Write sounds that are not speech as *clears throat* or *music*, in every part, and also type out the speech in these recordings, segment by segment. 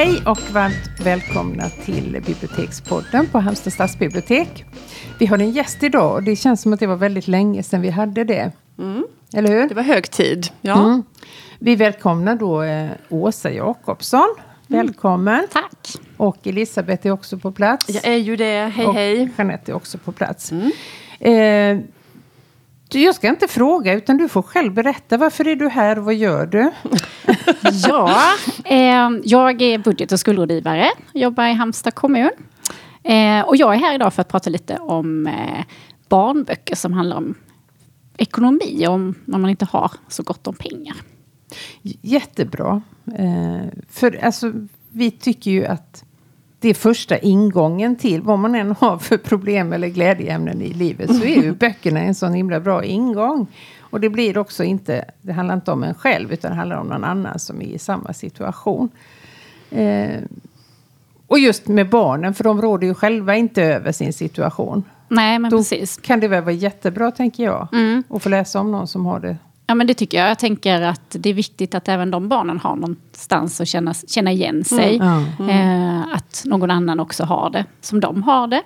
Hej och varmt välkomna till Bibliotekspodden på Halmstad stadsbibliotek. Vi har en gäst idag och det känns som att det var väldigt länge sedan vi hade det. Mm. Eller hur? Det var hög tid. Ja. Mm. Vi välkomnar då eh, Åsa Jakobsson. Mm. Välkommen. Tack. Och Elisabeth är också på plats. Jag är ju det. Hej och hej. Jeanette är också på plats. Mm. Eh, jag ska inte fråga, utan du får själv berätta. Varför är du här och vad gör du? *laughs* ja, eh, jag är budget och skuldrådgivare. Jobbar i Halmstad kommun. Eh, och jag är här idag för att prata lite om eh, barnböcker som handlar om ekonomi, om när man inte har så gott om pengar. Jättebra. Eh, för alltså, vi tycker ju att det är första ingången till vad man än har för problem eller glädjeämnen i livet så är ju *laughs* böckerna en sån himla bra ingång. Och det blir också inte, det handlar inte om en själv utan det handlar om någon annan som är i samma situation. Eh, och just med barnen, för de råder ju själva inte över sin situation. Nej, men Då precis. kan det väl vara jättebra, tänker jag, mm. att få läsa om någon som har det Ja, men det tycker jag. Jag tänker att det är viktigt att även de barnen har någonstans att känna, känna igen sig. Mm. Mm. Eh, att någon annan också har det som de har det.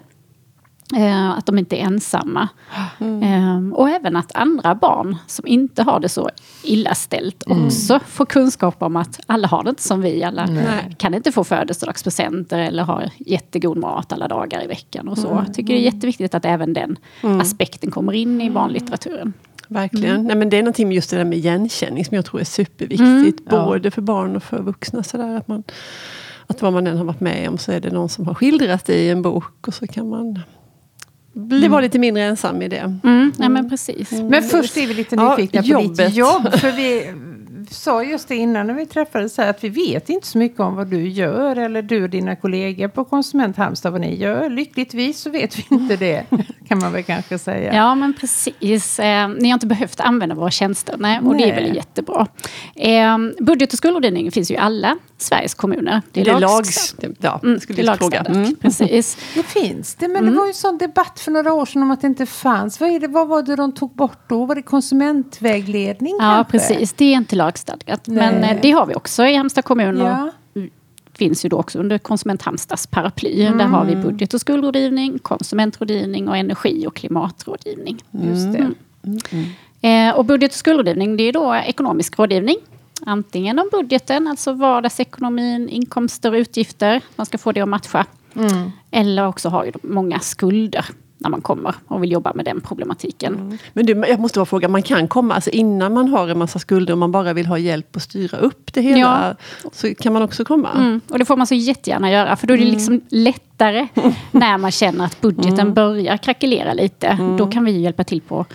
Eh, att de inte är ensamma. Mm. Eh, och även att andra barn som inte har det så illa ställt mm. också får kunskap om att alla har det inte som vi. Alla Nej. kan inte få födelsedagspresenter eller ha jättegod mat alla dagar i veckan. och så. Jag tycker det är jätteviktigt att även den mm. aspekten kommer in i barnlitteraturen. Verkligen. Mm. Nej, men det är någonting med just det där med igenkänning som jag tror är superviktigt. Mm. Både ja. för barn och för vuxna. Så där, att, man, att vad man än har varit med om så är det någon som har skildrat det i en bok. Och så kan man bli, mm. vara lite mindre ensam i det. Mm. Ja, men precis. Men först är vi lite nyfikna ja, på ditt jobb. För vi, sa just det innan när vi träffades här, att vi vet inte så mycket om vad du gör eller du och dina kollegor på Konsument Halmstad vad ni gör. Lyckligtvis så vet vi inte det, *laughs* kan man väl kanske säga. Ja, men precis. Eh, ni har inte behövt använda våra tjänster, nej, och nej. det är väl jättebra. Eh, budget och skuldrådgivning finns ju i alla Sveriges kommuner. Det är, det är lags... Ja, mm, skulle det fråga. Mm. Precis. *laughs* Det finns det, men mm. det var ju en sån debatt för några år sedan om att det inte fanns. Vad, är det, vad var det de tog bort då? Var det konsumentvägledning? Ja, kanske? precis. Det är inte lagstadgat. Nej. Men eh, det har vi också i Halmstad kommun. Ja. finns ju då också under Konsument Halmstads paraply. Mm. Där har vi budget och skuldrådgivning, konsumentrådgivning och energi och klimatrådgivning. Just det. Mm. Eh, och budget och skuldrådgivning det är då ekonomisk rådgivning. Antingen om budgeten, alltså vardagsekonomin, inkomster och utgifter. Man ska få det att matcha. Mm. Eller också har ju många skulder när man kommer och vill jobba med den problematiken. Mm. Men du, jag måste bara fråga, man kan komma alltså innan man har en massa skulder och man bara vill ha hjälp att styra upp det hela. Ja. Så kan man också komma? Mm. Och det får man så jättegärna göra, för då är det mm. liksom lättare *laughs* när man känner att budgeten mm. börjar krackelera lite. Mm. Då kan vi hjälpa till på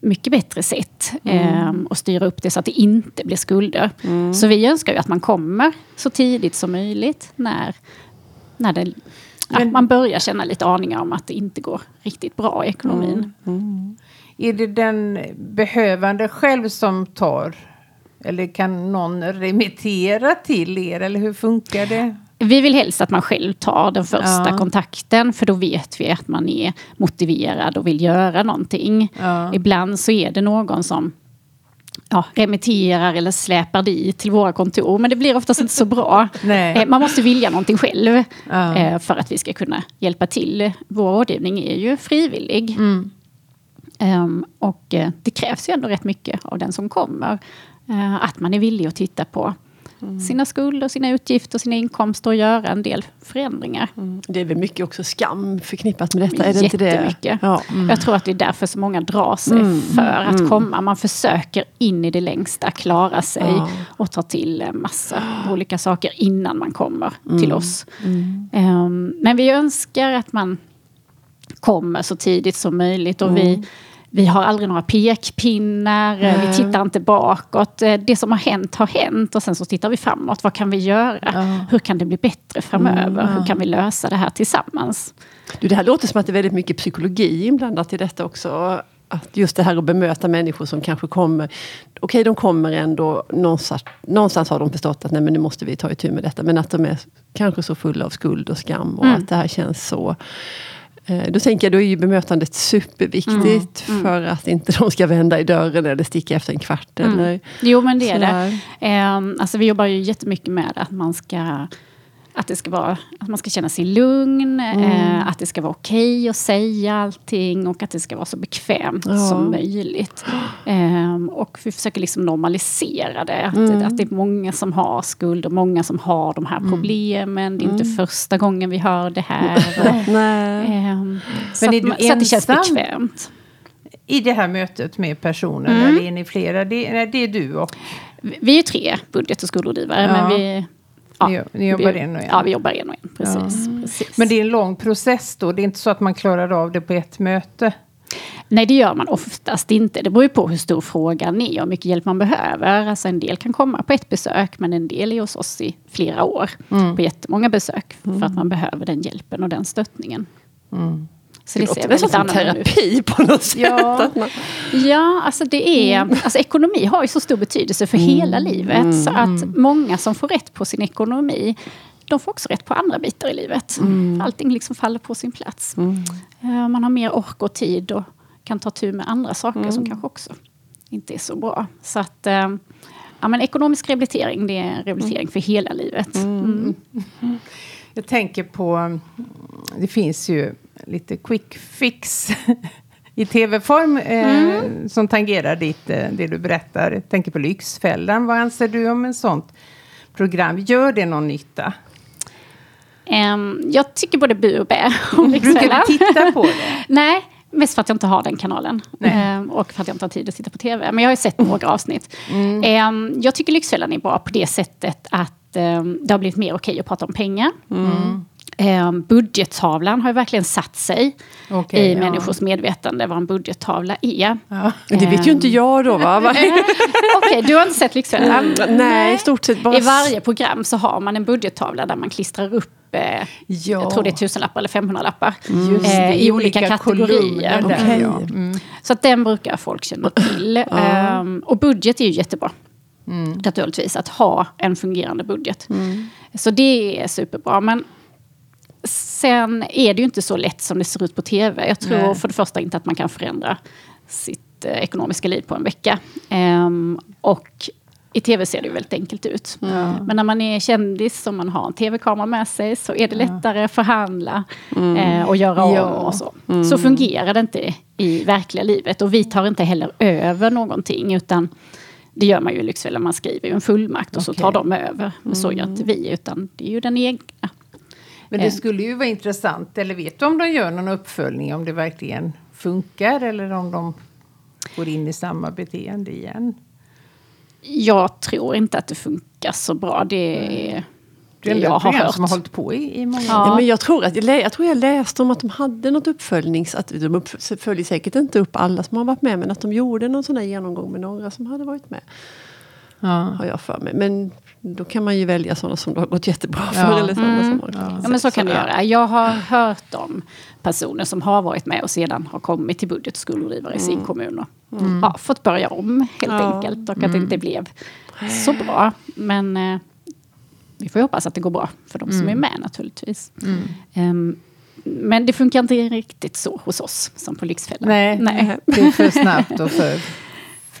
mycket bättre sätt eh, och styra upp det så att det inte blir skulder. Mm. Så vi önskar ju att man kommer så tidigt som möjligt när, när det men, att man börjar känna lite aningar om att det inte går riktigt bra i ekonomin. Mm, mm. Är det den behövande själv som tar eller kan någon remittera till er? Eller hur funkar det? Vi vill helst att man själv tar den första ja. kontakten. För då vet vi att man är motiverad och vill göra någonting. Ja. Ibland så är det någon som ja, remitterar eller släpar dit till våra kontor. Men det blir oftast inte så bra. *laughs* Eh, man måste vilja någonting själv ja. Eh, för att vi ska kunna hjälpa till. Vår rådgivning är ju frivillig. Mm. Um, och uh, det krävs ju ändå rätt mycket av den som kommer. Uh, att man är villig att titta på mm. sina skulder, sina utgifter, sina inkomster och göra en del förändringar. Mm. Det är väl mycket också skam förknippat med detta? Är det inte det? Ja. Mm. Jag tror att det är därför så många drar sig mm. för att mm. komma. Man försöker in i det längsta klara sig ja. och ta till massa olika saker innan man kommer till mm. oss. Um, men vi önskar att man kommer så tidigt som möjligt och vi vi har aldrig några pekpinnar, mm. vi tittar inte bakåt. Eh, det som har hänt har hänt och sen så tittar vi framåt. Vad kan vi göra? Mm. Hur kan det bli bättre framöver? Mm. Hur kan vi lösa det här tillsammans? Du, det här låter som att det är väldigt mycket psykologi inblandat i detta också. Att just det här att bemöta människor som kanske kommer... Okej, okay, de kommer ändå... Någonstans, någonstans har de förstått att nej, men nu måste vi ta itu med detta. Men att de är kanske så fulla av skuld och skam och mm. att det här känns så då tänker jag, då är ju bemötandet superviktigt mm, mm. för att inte de ska vända i dörren eller sticka efter en kvart. Mm. Eller jo men det är det. Eh, alltså vi jobbar ju jättemycket med att man ska att, det ska vara, att man ska känna sig lugn, Mm. eh, att det ska vara okej att säga allting och att det ska vara så bekvämt Ja. som möjligt. Ehm, och vi försöker liksom normalisera det. Att, Mm. att det är många som har skuld och många som har de här problemen. Det är inte första gången vi hör det här. *laughs* Nej. Ehm, så, att, man- så att det känns bekvämt. I det här mötet med personer, Mm. eller är ni flera? Det, nej, det är du och Vi är tre budget och skolrådgivare. Ja. Men vi, Ni- ni jobbar vi, en och en. Ja, vi jobbar en och en. Precis, precis. Men det är en lång process då? Det är inte så att man klarar av det på ett möte? Nej, det gör man oftast inte. Det beror ju på hur stor frågan är och hur mycket hjälp man behöver. Alltså en del kan komma på ett besök, men en del är hos oss i flera år. Mm. På jättemånga besök. För att man behöver den hjälpen och den stöttningen. Så Det det, ser låter nästan som annorlunda ut. terapi på något sätt. Ja. Man- Ja, alltså det är... Alltså ekonomi har ju så stor betydelse för hela livet. Så att många som får rätt på sin ekonomi, de får också rätt på andra bitar i livet. Allting liksom faller på sin plats. Eh, Man har mer ork och tid och kan ta tur med andra saker som kanske också inte är så bra. Så att... eh, Ja, men ekonomisk rehabilitering, det är en rehabilitering för hela livet. Mm. *laughs* Jag tänker på, mm, det finns ju lite quick fix *laughs* i tv-form eh, som tangerar ditt, eh, det du berättar. Jag tänker på Lyxfällan. Vad anser du om en sånt program? Gör det någon nytta? Ehm, jag tycker både bu och bä om *laughs* Brukar Lyxfällan. du titta på det? *laughs* Nej, mest för att jag inte har den kanalen. Ehm, och för att jag inte har tid att titta på TV. Men jag har ju sett några avsnitt. Mm. Ehm, jag tycker Lyxfällan är bra på det sättet att det har blivit mer okej att prata om pengar. Mm. Ehm, budgettavlan har ju verkligen satt sig Okej, i ja. människors medvetande vad en budgettavla är. Ja. Det vet ju inte jag då va? *laughs* Okej, du har inte sett Lyxfällan? Nej, i stort sett bara... I varje program så har man en budgettavla där man klistrar upp eh, Ja. Jag tror det är tusenlappar eller 500-lappar. Just det, eh, I olika kategorier. där, Okej. ja. Mm. Så att den brukar folk känna till. Ehm, och budget är ju jättebra. Mm. Naturligtvis, att ha en fungerande budget. Så det är superbra. Men sen är det ju inte så lätt som det ser ut på tv. Jag tror Nej. för det första inte att man kan förändra sitt eh, ekonomiska liv på en vecka. Ehm, och i tv ser det ju väldigt enkelt ut. Men när man är kändis och man har en tv-kamera med sig så är det lättare att förhandla eh, och göra om Ja. och så. Så fungerar det inte i verkliga livet. Och vi tar inte heller över någonting utan det gör man ju i Lyxfällan, man skriver ju en fullmakt och så Okej. tar de över. Men så gör inte vi, utan det är ju den egna. Men det skulle ju vara intressant, eller vet du om de gör någon uppföljning om det verkligen funkar eller om de går in i samma beteende igen? Jag tror inte att det funkar så bra. Det är Det är det jag har hört. som har hållit på i, i många Ja. år. Ja, men jag, tror att, jag, tror jag läste om att de hade något uppföljnings... Att de upp, följer säkert inte upp alla som har varit med men att de gjorde någon sån här genomgång med några som hade varit med. Ja. Har jag för mig. Men då kan man ju välja sådana som det har gått jättebra för. Ja. Eller sådana som har Ja, men så kan det göra. Jag har hört om personer som har varit med och sedan har kommit till budget och skolrådgivare i sin kommun och ja, fått börja om helt Ja. enkelt. Och att det inte blev så bra. Men eh, vi får ju hoppas att det går bra för de som är med naturligtvis. Ehm, men det funkar inte riktigt så hos oss som på Lyxfällan. Nej, Nej. det är för snabbt och för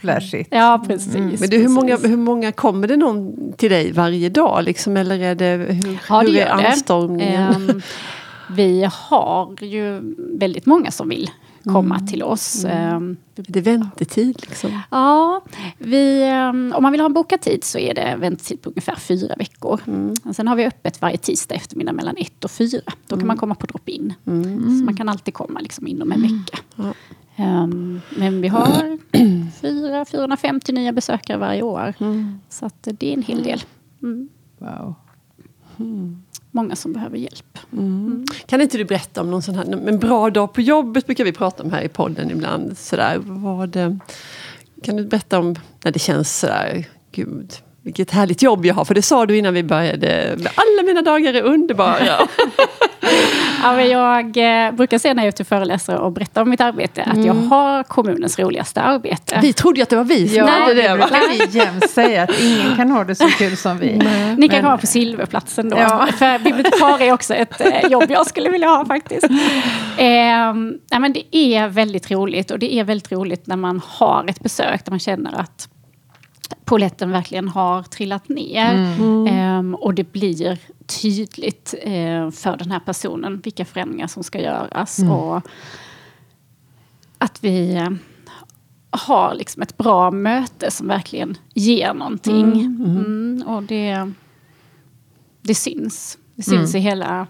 flashigt. Ja, precis. Men du, hur, många, hur många kommer det någon till dig varje dag? Liksom, eller är det, hur, Ja, det hur är anstormningen? Ehm, vi har ju väldigt många som vill komma till oss. Ehm, är det väntetid? Liksom? Ja, vi, ehm, om man vill ha en bokad tid så är det väntetid på ungefär fyra veckor. Och sen har vi öppet varje tisdag eftermiddag mellan ett och fyra. Då kan man komma på drop-in. Så man kan alltid komma liksom inom en vecka. Ja. Ehm, men vi har *clears throat* fyra, 450 nya besökare varje år. Så att det är en hel del. Mm. Wow. Många som behöver hjälp. Kan inte du berätta om någon sån här, en bra dag på jobbet brukar vi prata om här i podden ibland. Sådär, vad, eh, kan du berätta om när det känns sådär, gud vilket härligt jobb jag har. För det sa du innan vi började, alla mina dagar är underbara. *laughs* Ja, men jag eh, brukar säga när jag är ute och föreläser och berättar om mitt arbete att jag har kommunens roligaste arbete. vi trodde ju att det var vi som Ja, hade det det. Va? vi jämt säga, att ingen kan ha det så kul som vi. Ni kan komma på Silverplatsen då. Ja. För bibliotekarie är också ett eh, jobb jag skulle vilja ha faktiskt. Eh, nej, men det är väldigt roligt och det är väldigt roligt när man har ett besök där man känner att poletten verkligen har trillat ner. Mm. Um, och det blir tydligt uh, för den här personen vilka förändringar som ska göras. Mm. Och att vi uh, har liksom ett bra möte som verkligen ger någonting. Mm. mm. mm och det, det syns. Det syns i hela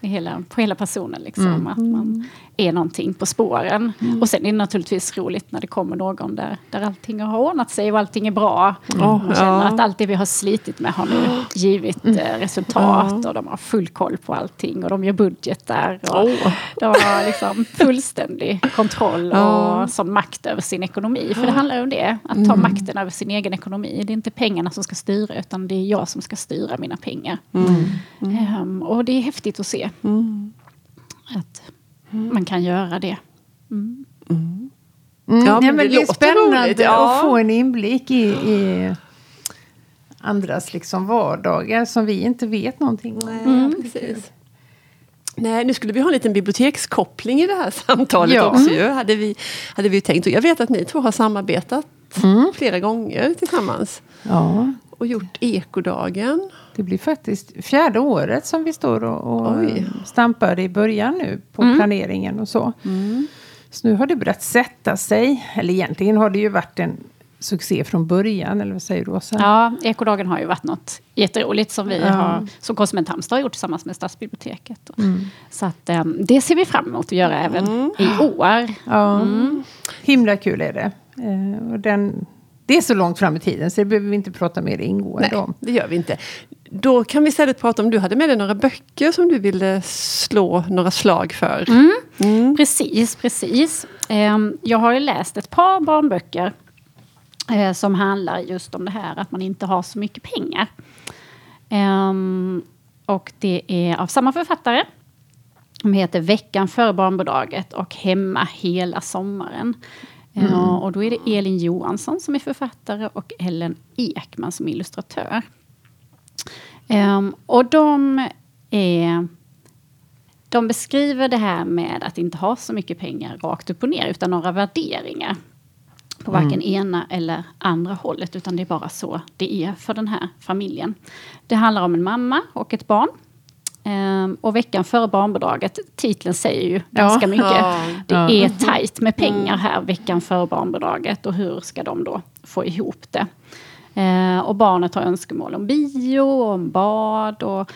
hela, på hela personen. Liksom, mm. Att man är någonting på spåren. Mm. Och sen är det naturligtvis roligt när det kommer någon där, där allting har ordnat sig och allting är bra. Mm. Man känner ja. att allt det vi har slitit med har nu givit mm. eh, resultat och de har full koll på allting och de gör budgetar. Och oh. De har liksom fullständig kontroll och som makt över sin ekonomi. För det handlar om det, att ta mm. makten över sin egen ekonomi. Det är inte pengarna som ska styra utan det är jag som ska styra mina pengar. Um, och det är häftigt att se. Att mm. man kan göra det. Mm. Mm. Ja, men det, det är spännande ja. att få en inblick i, i andras liksom vardagar som vi inte vet någonting om. Nej, precis. Nej, nu skulle vi ha en liten bibliotekskoppling i det här samtalet ja. också ju, hade vi, hade vi tänkt. Och jag vet att ni två har samarbetat mm. flera gånger tillsammans. Ja. Och gjort Ekodagen. Det blir faktiskt fjärde året som vi står och, och stampar i början nu på mm. planeringen och så. Mm. Så nu har det börjat sätta sig. Eller egentligen har det ju varit en succé från början, eller vad säger du Åsa? Ja, Ekodagen har ju varit något jätteroligt som vi ja. har, som Konsument Halmstad har gjort tillsammans med Stadsbiblioteket. Mm. Så att um, det ser vi fram emot att göra även mm. i år. Ja. Mm. Himla kul är det. Uh, och den, det är så långt fram i tiden så det behöver vi inte prata mer ingående Nej, om. det gör vi inte. Då kan vi istället prata om, du hade med dig några böcker som du ville slå några slag för. Mm. Mm. Precis, precis. Ehm, jag har ju läst ett par barnböcker eh, som handlar just om det här att man inte har så mycket pengar. Ehm, och det är av samma författare. De heter Veckan före barnbidraget och Hemma hela sommaren. Mm. Och då är det Elin Johansson som är författare och Ellen Ekman som är illustratör. Um, och de är... De beskriver det här med att inte ha så mycket pengar rakt upp och ner utan några värderingar. På varken mm. ena eller andra hållet utan det är bara så det är för den här familjen. Det handlar om en mamma och ett barn. Um, och veckan före barnbidraget, titeln säger ju ja. ganska mycket. Ja. Det ja. är tajt med pengar här veckan före barnbidraget och hur ska de då få ihop det? Eh, och barnet har önskemål om bio, om bad och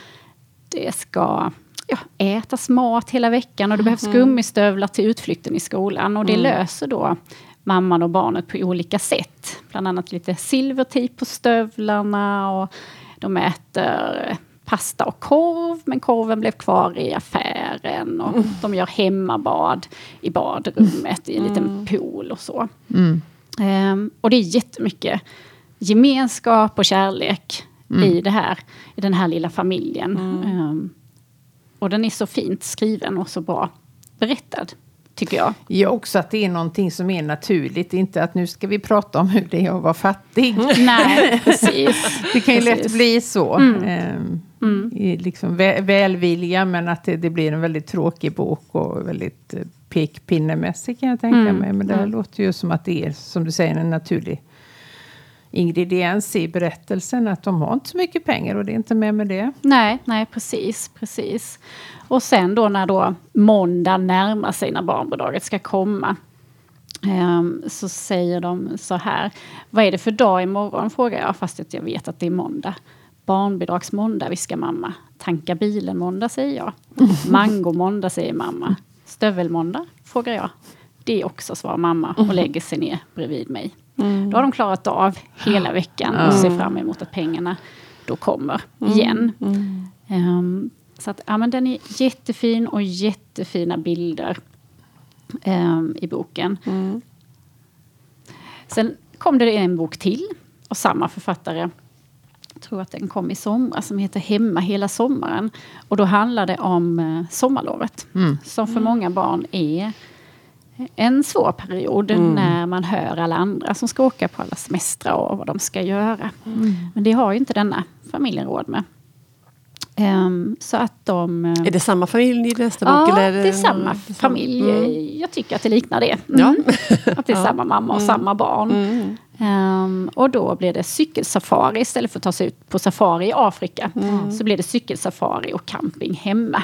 det ska ja, ätas mat hela veckan och det behövs mm. gummistövlar till utflykten i skolan. Och det mm. löser då mamman och barnet på olika sätt. Bland annat lite silvertejp på stövlarna och de äter pasta och korv, men korven blev kvar i affären. Och mm. De gör hemmabad i badrummet i en liten mm. pool och så. Mm. Um, och det är jättemycket gemenskap och kärlek mm. i, det här, i den här lilla familjen. Mm. Um, och den är så fint skriven och så bra berättad. Tycker jag. Ja, också att det är någonting som är naturligt. Inte att nu ska vi prata om hur det är att vara fattig. *laughs* Nej, precis. det kan ju precis. lätt bli så. Mm. Um, mm. Liksom vä välvilja, men att det, det, blir en väldigt tråkig bok och väldigt uh, pekpinnemässig kan jag tänka mm. mig. Men det här mm. låter ju som att det är, som du säger, en naturlig ingrediens i berättelsen. Att de har inte så mycket pengar och det är inte mer med det. Nej, nej precis, precis. Och sen då när då måndag närmar sig när barnbidraget ska komma. Um, så säger de så här. Vad är det för dag imorgon? Frågar jag fast att jag vet att det är måndag. Barnbidragsmåndag viskar mamma. Tanka bilen måndag säger jag. *laughs* Mango måndag säger mamma. Stövelmåndag? Frågar jag. Det också svarar mamma och lägger sig ner bredvid mig. Mm. Då har de klarat av hela veckan och ser fram emot att pengarna då kommer mm. igen. Um, så att, ja, men den är jättefin och jättefina bilder um, i boken. Mm. Sen kom det en bok till av samma författare. Jag tror att den kom i somras som heter Hemma hela sommaren. Och då handlar det om uh, sommarlovet. Mm. Som för många barn är en svår period mm. när man hör alla andra som ska åka på alla semestrar och vad de ska göra. Mm. Men det har ju inte denna familjen råd med. Um, så att de... Är det samma familj i nästa bok? Ja, det är samma familj. Mm. Jag tycker att det liknar det. Mm. Ja. att det är *laughs* ja. samma mamma och mm. samma barn. Um, och då blir det cykelsafari istället för att ta sig ut på safari i Afrika. Mm. Så blir det cykelsafari och camping hemma.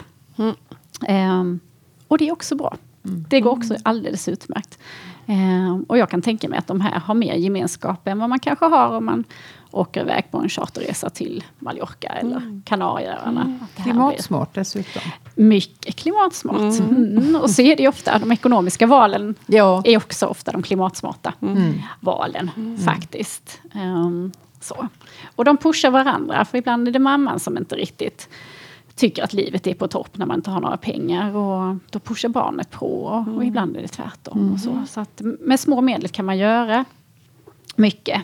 Um, och det är också bra. Det går också alldeles utmärkt. Um, och jag kan tänka mig att de här har mer gemenskap än vad man kanske har om man åker iväg på en charterresa till Mallorca eller Kanarieöarna. Det här blir- Klimatsmart dessutom. mycket klimatsmart. Mm. Och så är det ju ofta, de ekonomiska valen Ja. är också ofta de klimatsmarta valen faktiskt. Ehm, så. Och de pushar varandra, för ibland är det mamman som inte riktigt tycker att livet är på topp när man inte har några pengar. Och då pushar barnet på och ibland är det tvärtom. Och så. så att med små medel kan man göra mycket.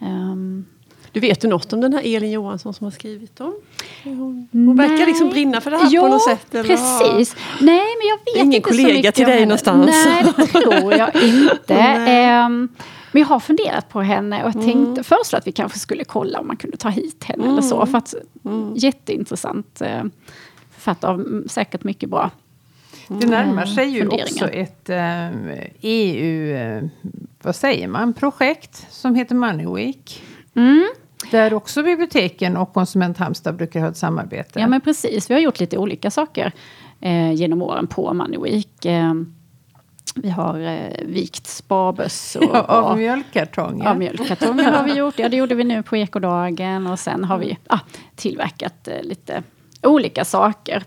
Ehm, Du vet du något om den här Elin Johansson som har skrivit dem? Hon, hon verkar liksom brinna för det här jo, på något sätt. eller? precis. Nej, men jag vet Ingen inte så kollega mycket till om dig henne. någonstans? Nej, det tror jag *laughs* inte. Nej. Men jag har funderat på henne och jag Mm. tänkte föreslå att vi kanske skulle kolla om man kunde ta hit henne eller Mm. så. För att, Jätteintressant eh, författare, mm, säkert mycket bra. Det närmar sig ju också ett eh, EU, eh, vad säger man, projekt som heter Money Week. Mm. Där också biblioteken och Konsument Halmstad brukar ha ett samarbete. Ja men precis, vi har gjort lite olika saker eh, genom åren på Money Week. Eh, vi har eh, vikt sparbössor. *laughs* Ja, av och- mjölkkartonger. Ja, mjölkkartonger har vi gjort. Ja, det gjorde vi nu på ekodagen. Och sen har vi ah, tillverkat eh, lite olika saker.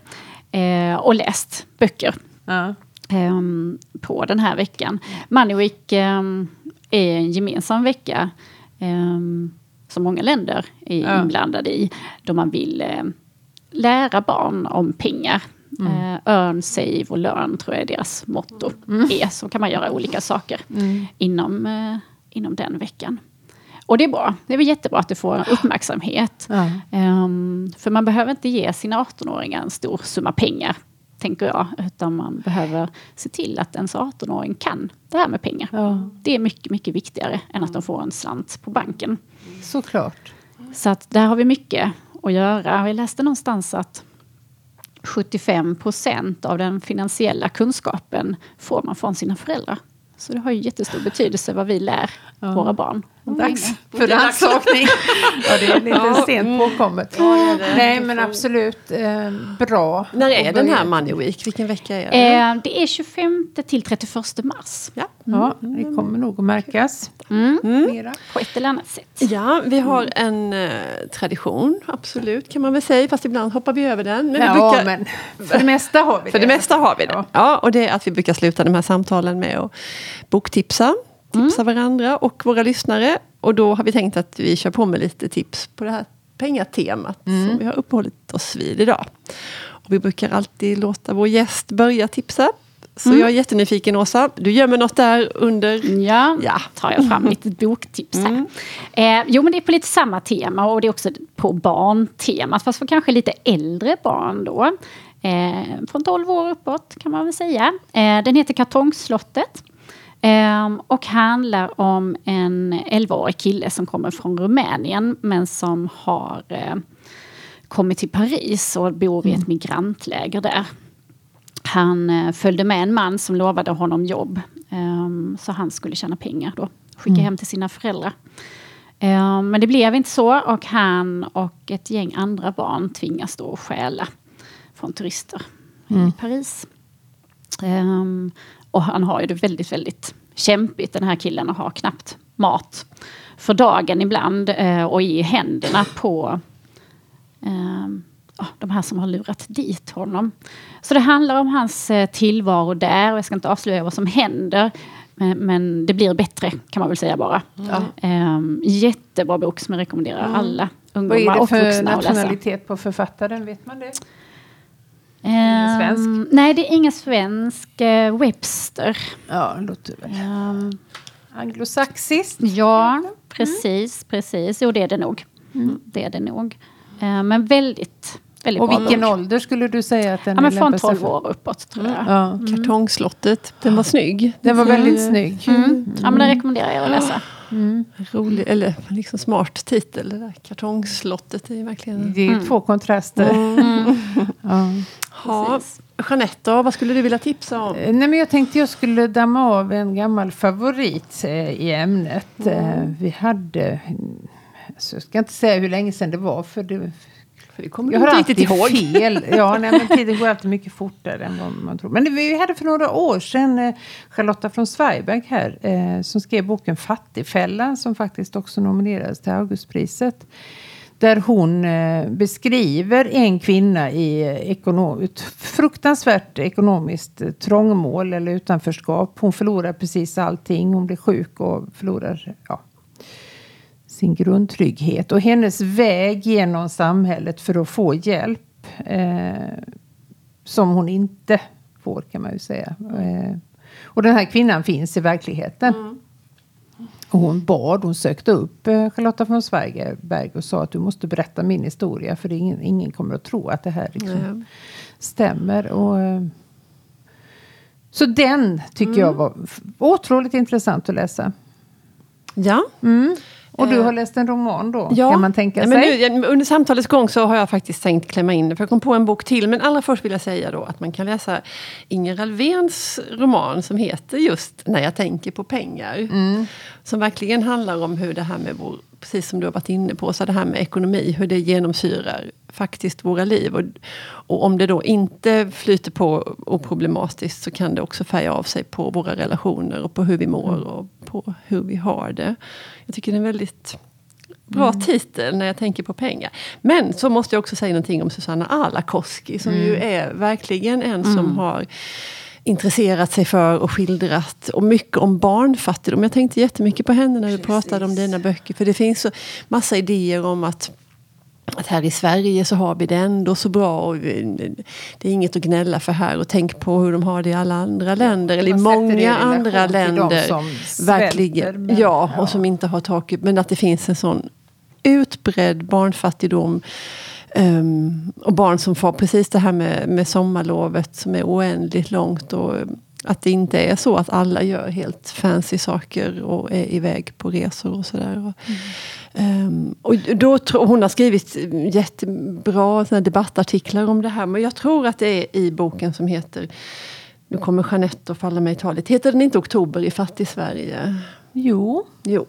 Eh, och läst böcker Ja. ehm, på den här veckan. Money Week ehm, är en gemensam vecka ehm, som många länder är Ja. inblandade i. Då man vill eh, lära barn om pengar. Eh, earn, save och learn tror jag är deras motto. Är. Så kan man göra olika saker inom, eh, inom den veckan. Och det är bra. Det är väl jättebra att det får uppmärksamhet. Ehm, för man behöver inte ge sina 18-åringar en stor summa pengar, tänker jag. Utan man behöver se till att ens 18-åring kan det här med pengar. Det är mycket, mycket viktigare än att de får en slant på banken. Såklart. Så att där har vi mycket att göra. Jag läste någonstans att 75 procent av den finansiella kunskapen får man från sina föräldrar. Så det har ju jättestor betydelse vad vi lär våra barn. Dags för rannsakning. *laughs* ja, det är lite Ja, sent påkommet. Nej, men absolut eh, bra. När är den här Money Week? Vilken vecka är det? Eh, det är 25 till 31 mars. Ja. Ja, det kommer nog att märkas Mm. mera. På ett eller annat sätt. Ja, vi har en eh, tradition, absolut kan man väl säga. Fast ibland hoppar vi över den. Men vi ja, brukar, men för det mesta har vi För det mesta har vi det. Ja. Ja. och det är att vi brukar sluta de här samtalen med att boktipsa. Tipsa varandra och våra lyssnare. Och då har vi tänkt att vi kör på med lite tips på det här pengatemat som vi har uppehållit oss vid idag. Och vi brukar alltid låta vår gäst börja tipsa. Så jag är jättenyfiken Åsa, du gömmer något där under... Ja, Ja. tar jag fram mitt boktips här. Eh, jo, men det är på lite samma tema och det är också på barntemat. Fast för kanske lite äldre barn då. Eh, från 12 år uppåt kan man väl säga. Eh, den heter Kartongslottet. Eh, och handlar om en 11-årig kille som kommer från Rumänien men som har eh, kommit till Paris och bor i ett migrantläger där. Han eh, följde med en man som lovade honom jobb. ehm, så han skulle tjäna pengar då. Skicka hem till sina föräldrar. Ehm, men det blev inte så och han och ett gäng andra barn tvingas då stjäla från turister i Paris. Ehm, och han har ju det väldigt, väldigt kämpigt den här killen och har knappt mat för dagen ibland eh, och i händerna på ehm, de här som har lurat dit honom. Så det handlar om hans eh, tillvaro där och jag ska inte avslöja vad som händer. Men, men det blir bättre kan man väl säga bara. Ehm, jättebra bok som jag rekommenderar alla Vad ungdomar är det och för vuxna att läsa. nationalitet på författaren? Vet man det? Ehm, svensk? Nej, det är ingen svensk. Eh, Webster. Ja, det låter väl Ehm, anglosaxiskt. ja, precis, precis. Jo, det är det nog. Det är det nog. Eh, men väldigt, väldigt Och vilken bok. ålder skulle du säga att den Ja, men från lämpar sig 12 för? år uppåt tror jag. Ja. Kartongslottet, den var snygg. Den var väldigt snygg. Mm. Ja, men den rekommenderar jag att läsa. Mm. Rolig, eller liksom smart titel. Det där kartongslottet är verkligen... Det är mm. två kontraster. Mm. *laughs* ja. Ja, Jeanette, vad skulle du vilja tipsa om? Eh, nej, men jag tänkte jag skulle damma av en gammal favorit eh, i ämnet. Mm. Eh, vi hade, alltså, jag ska inte säga hur länge sedan det var, för det, för det kommer jag har inte riktigt ihåg. fel. Ja, *laughs* nej, men tiden går alltid mycket fortare än vad man tror. Men vi hade för några år sedan eh, Charlotta från Zweiberg här. Eh, som skrev boken Fattigfällan. Som faktiskt också nominerades till Augustpriset. Där hon eh, beskriver en kvinna i eh, ekonom ett fruktansvärt ekonomiskt eh, trångmål eller utanförskap. Hon förlorar precis allting. Hon blir sjuk och förlorar ja, sin grundtrygghet. Och hennes väg genom samhället för att få hjälp eh, som hon inte får kan man ju säga. Eh, och den här kvinnan finns i verkligheten. Mm. Och hon bad, hon sökte upp eh, Charlotta von Zweigbergk och sa att du måste berätta min historia för ingen, ingen kommer att tro att det här liksom mm. stämmer. Och, eh, så den tycker mm. jag var otroligt intressant att läsa. Ja. Mm. Och du har läst en roman då, ja. kan man tänka sig? Men nu, under samtalets gång så har jag faktiskt tänkt klämma in för jag kom på en bok till. Men allra först vill jag säga då att man kan läsa Inger Alvéns roman som heter just När jag tänker på pengar. Mm. Som verkligen handlar om hur det här med vår, precis som du har varit inne på, så det här med ekonomi, hur det genomsyrar faktiskt våra liv. Och, och om det då inte flyter på oproblematiskt så kan det också färga av sig på våra relationer och på hur vi mår mm. och på hur vi har det. Jag tycker det är en väldigt bra mm. titel när jag tänker på pengar. Men så måste jag också säga någonting om Susanna Alakoski som mm. ju är verkligen en som mm. har intresserat sig för och skildrat. Och mycket om barnfattigdom. Jag tänkte jättemycket på henne när du Precis. pratade om dina böcker. För det finns så massa idéer om att att här i Sverige så har vi det ändå så bra. Och det är inget att gnälla för här. Och tänk på hur de har det i alla andra länder. eller i många andra länder. Verkligen, ja, och som inte har tak Men att det finns en sån utbredd barnfattigdom. Um, och barn som får precis det här med, med sommarlovet som är oändligt långt. Och att det inte är så att alla gör helt fancy saker och är iväg på resor och sådär. Mm. Um, och då hon har skrivit jättebra såna debattartiklar om det här. Men jag tror att det är i boken som heter Nu kommer Jeanette att falla mig i talet. Heter den inte Oktober i Fattig-Sverige? Jo. Jo.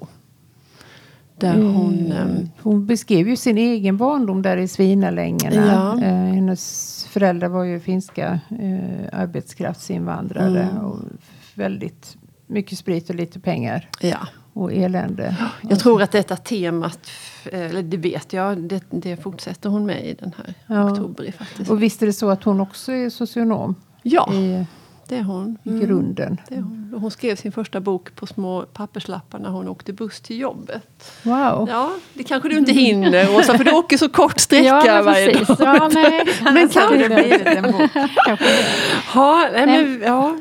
Där hon, mm. hon beskrev ju sin egen barndom där i Svinalängerna. Ja. Eh, hennes föräldrar var ju finska eh, arbetskraftsinvandrare. Mm. Och väldigt mycket sprit och lite pengar. Ja. Och elände. Jag tror att detta temat, eller det vet jag, det, det fortsätter hon med i den här ja. oktober. Faktiskt. Och visst är det så att hon också är socionom? Ja. I, det är hon. I mm. grunden. Det är hon. hon skrev sin första bok på små papperslappar när hon åkte buss till jobbet. Wow. Ja, det kanske du inte hinner *laughs* Åsa, för du åker så kort sträcka ja, varje dag. Ja, nej. *laughs* men kan det bli en bok? ja, nej, men, ja.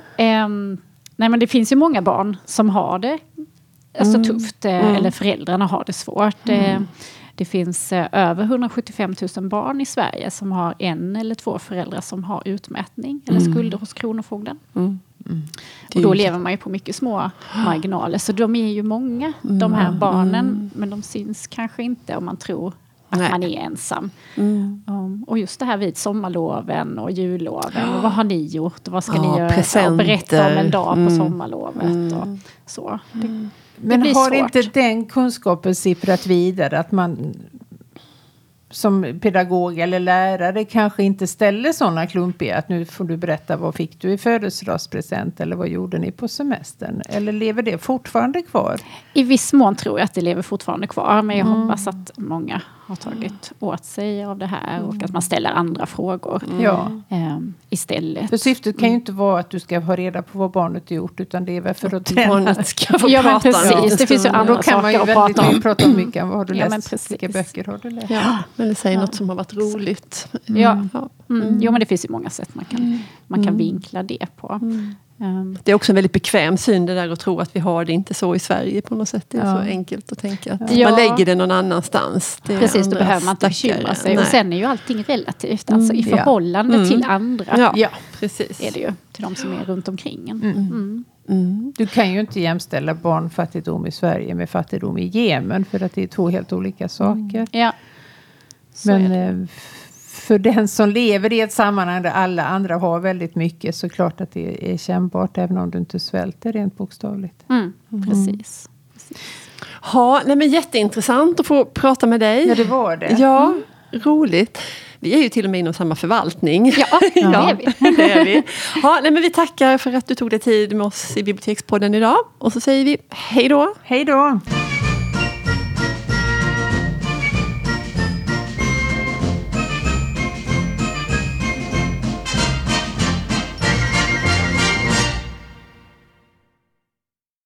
Um, nej, men det finns ju många barn som har det alltså, mm. tufft, eh, mm. eller föräldrarna har det svårt. Eh, mm. Det finns eh, över 175 000 barn i Sverige som har en eller två föräldrar som har utmätning eller mm. skulder hos Kronofogden. Mm. Mm. Och då lever man ju på mycket små marginaler. Så de är ju många, de här mm. barnen. Mm. Men de syns kanske inte om man tror att Nej. man är ensam. Mm. Um, och just det här vid sommarloven och julloven. Och vad har ni gjort? Och vad ska ja, ni göra? Presenter. Och berätta om en dag på sommarlovet. Och så. Det, men har svårt. inte den kunskapen sipprat vidare? Att man som pedagog eller lärare kanske inte ställer sådana klumpiga att nu får du berätta vad fick du i födelsedagspresent eller vad gjorde ni på semestern? Eller lever det fortfarande kvar? I viss mån tror jag att det lever fortfarande kvar men jag mm. hoppas att många har tagit åt sig av det här och att man ställer andra frågor mm. ähm, istället. För syftet kan ju inte vara att du ska ha reda på vad barnet har gjort utan det är väl för att. Barnet ska få *laughs* ja, men precis. Ja. Det finns ju andra Då kan man ju väldigt mycket prata om mycket. Vad har du ja, läst? Vilka böcker har du läst? Ja. Eller säg ja. något som har varit roligt. Mm. Ja. Mm. Jo men det finns ju många sätt man kan, mm. man kan mm. vinkla det på. Mm. Um, det är också en väldigt bekväm syn det där att tro att vi har det inte så i Sverige på något sätt. Det är ja. så enkelt att tänka att ja. man lägger det någon annanstans. Det Precis, då behöver man inte bekymra sig. Nej. Och sen är ju allting relativt, alltså i mm, förhållande ja. till mm. andra. Ja. precis. Är det ju, till de som är runt omkring en. Mm. mm. Mm. Du kan ju inte jämställa barnfattigdom i Sverige med fattigdom i Jemen. För att det är två helt olika saker. Mm. Ja. Men för den som lever i ett sammanhang där alla andra har väldigt mycket. Så klart att det är kännbart. Även om du inte svälter rent bokstavligt. Mm, precis. precis. Ja, nej men jätteintressant att få prata med dig. Ja, det var det. Ja, mm. roligt. Vi är ju till och med inom samma förvaltning. Ja, *laughs* ja. det är vi. det är vi. Ja, nej, men vi tackar för att du tog dig tid med oss i Bibliotekspodden idag. Och så säger vi hej då. Hej då.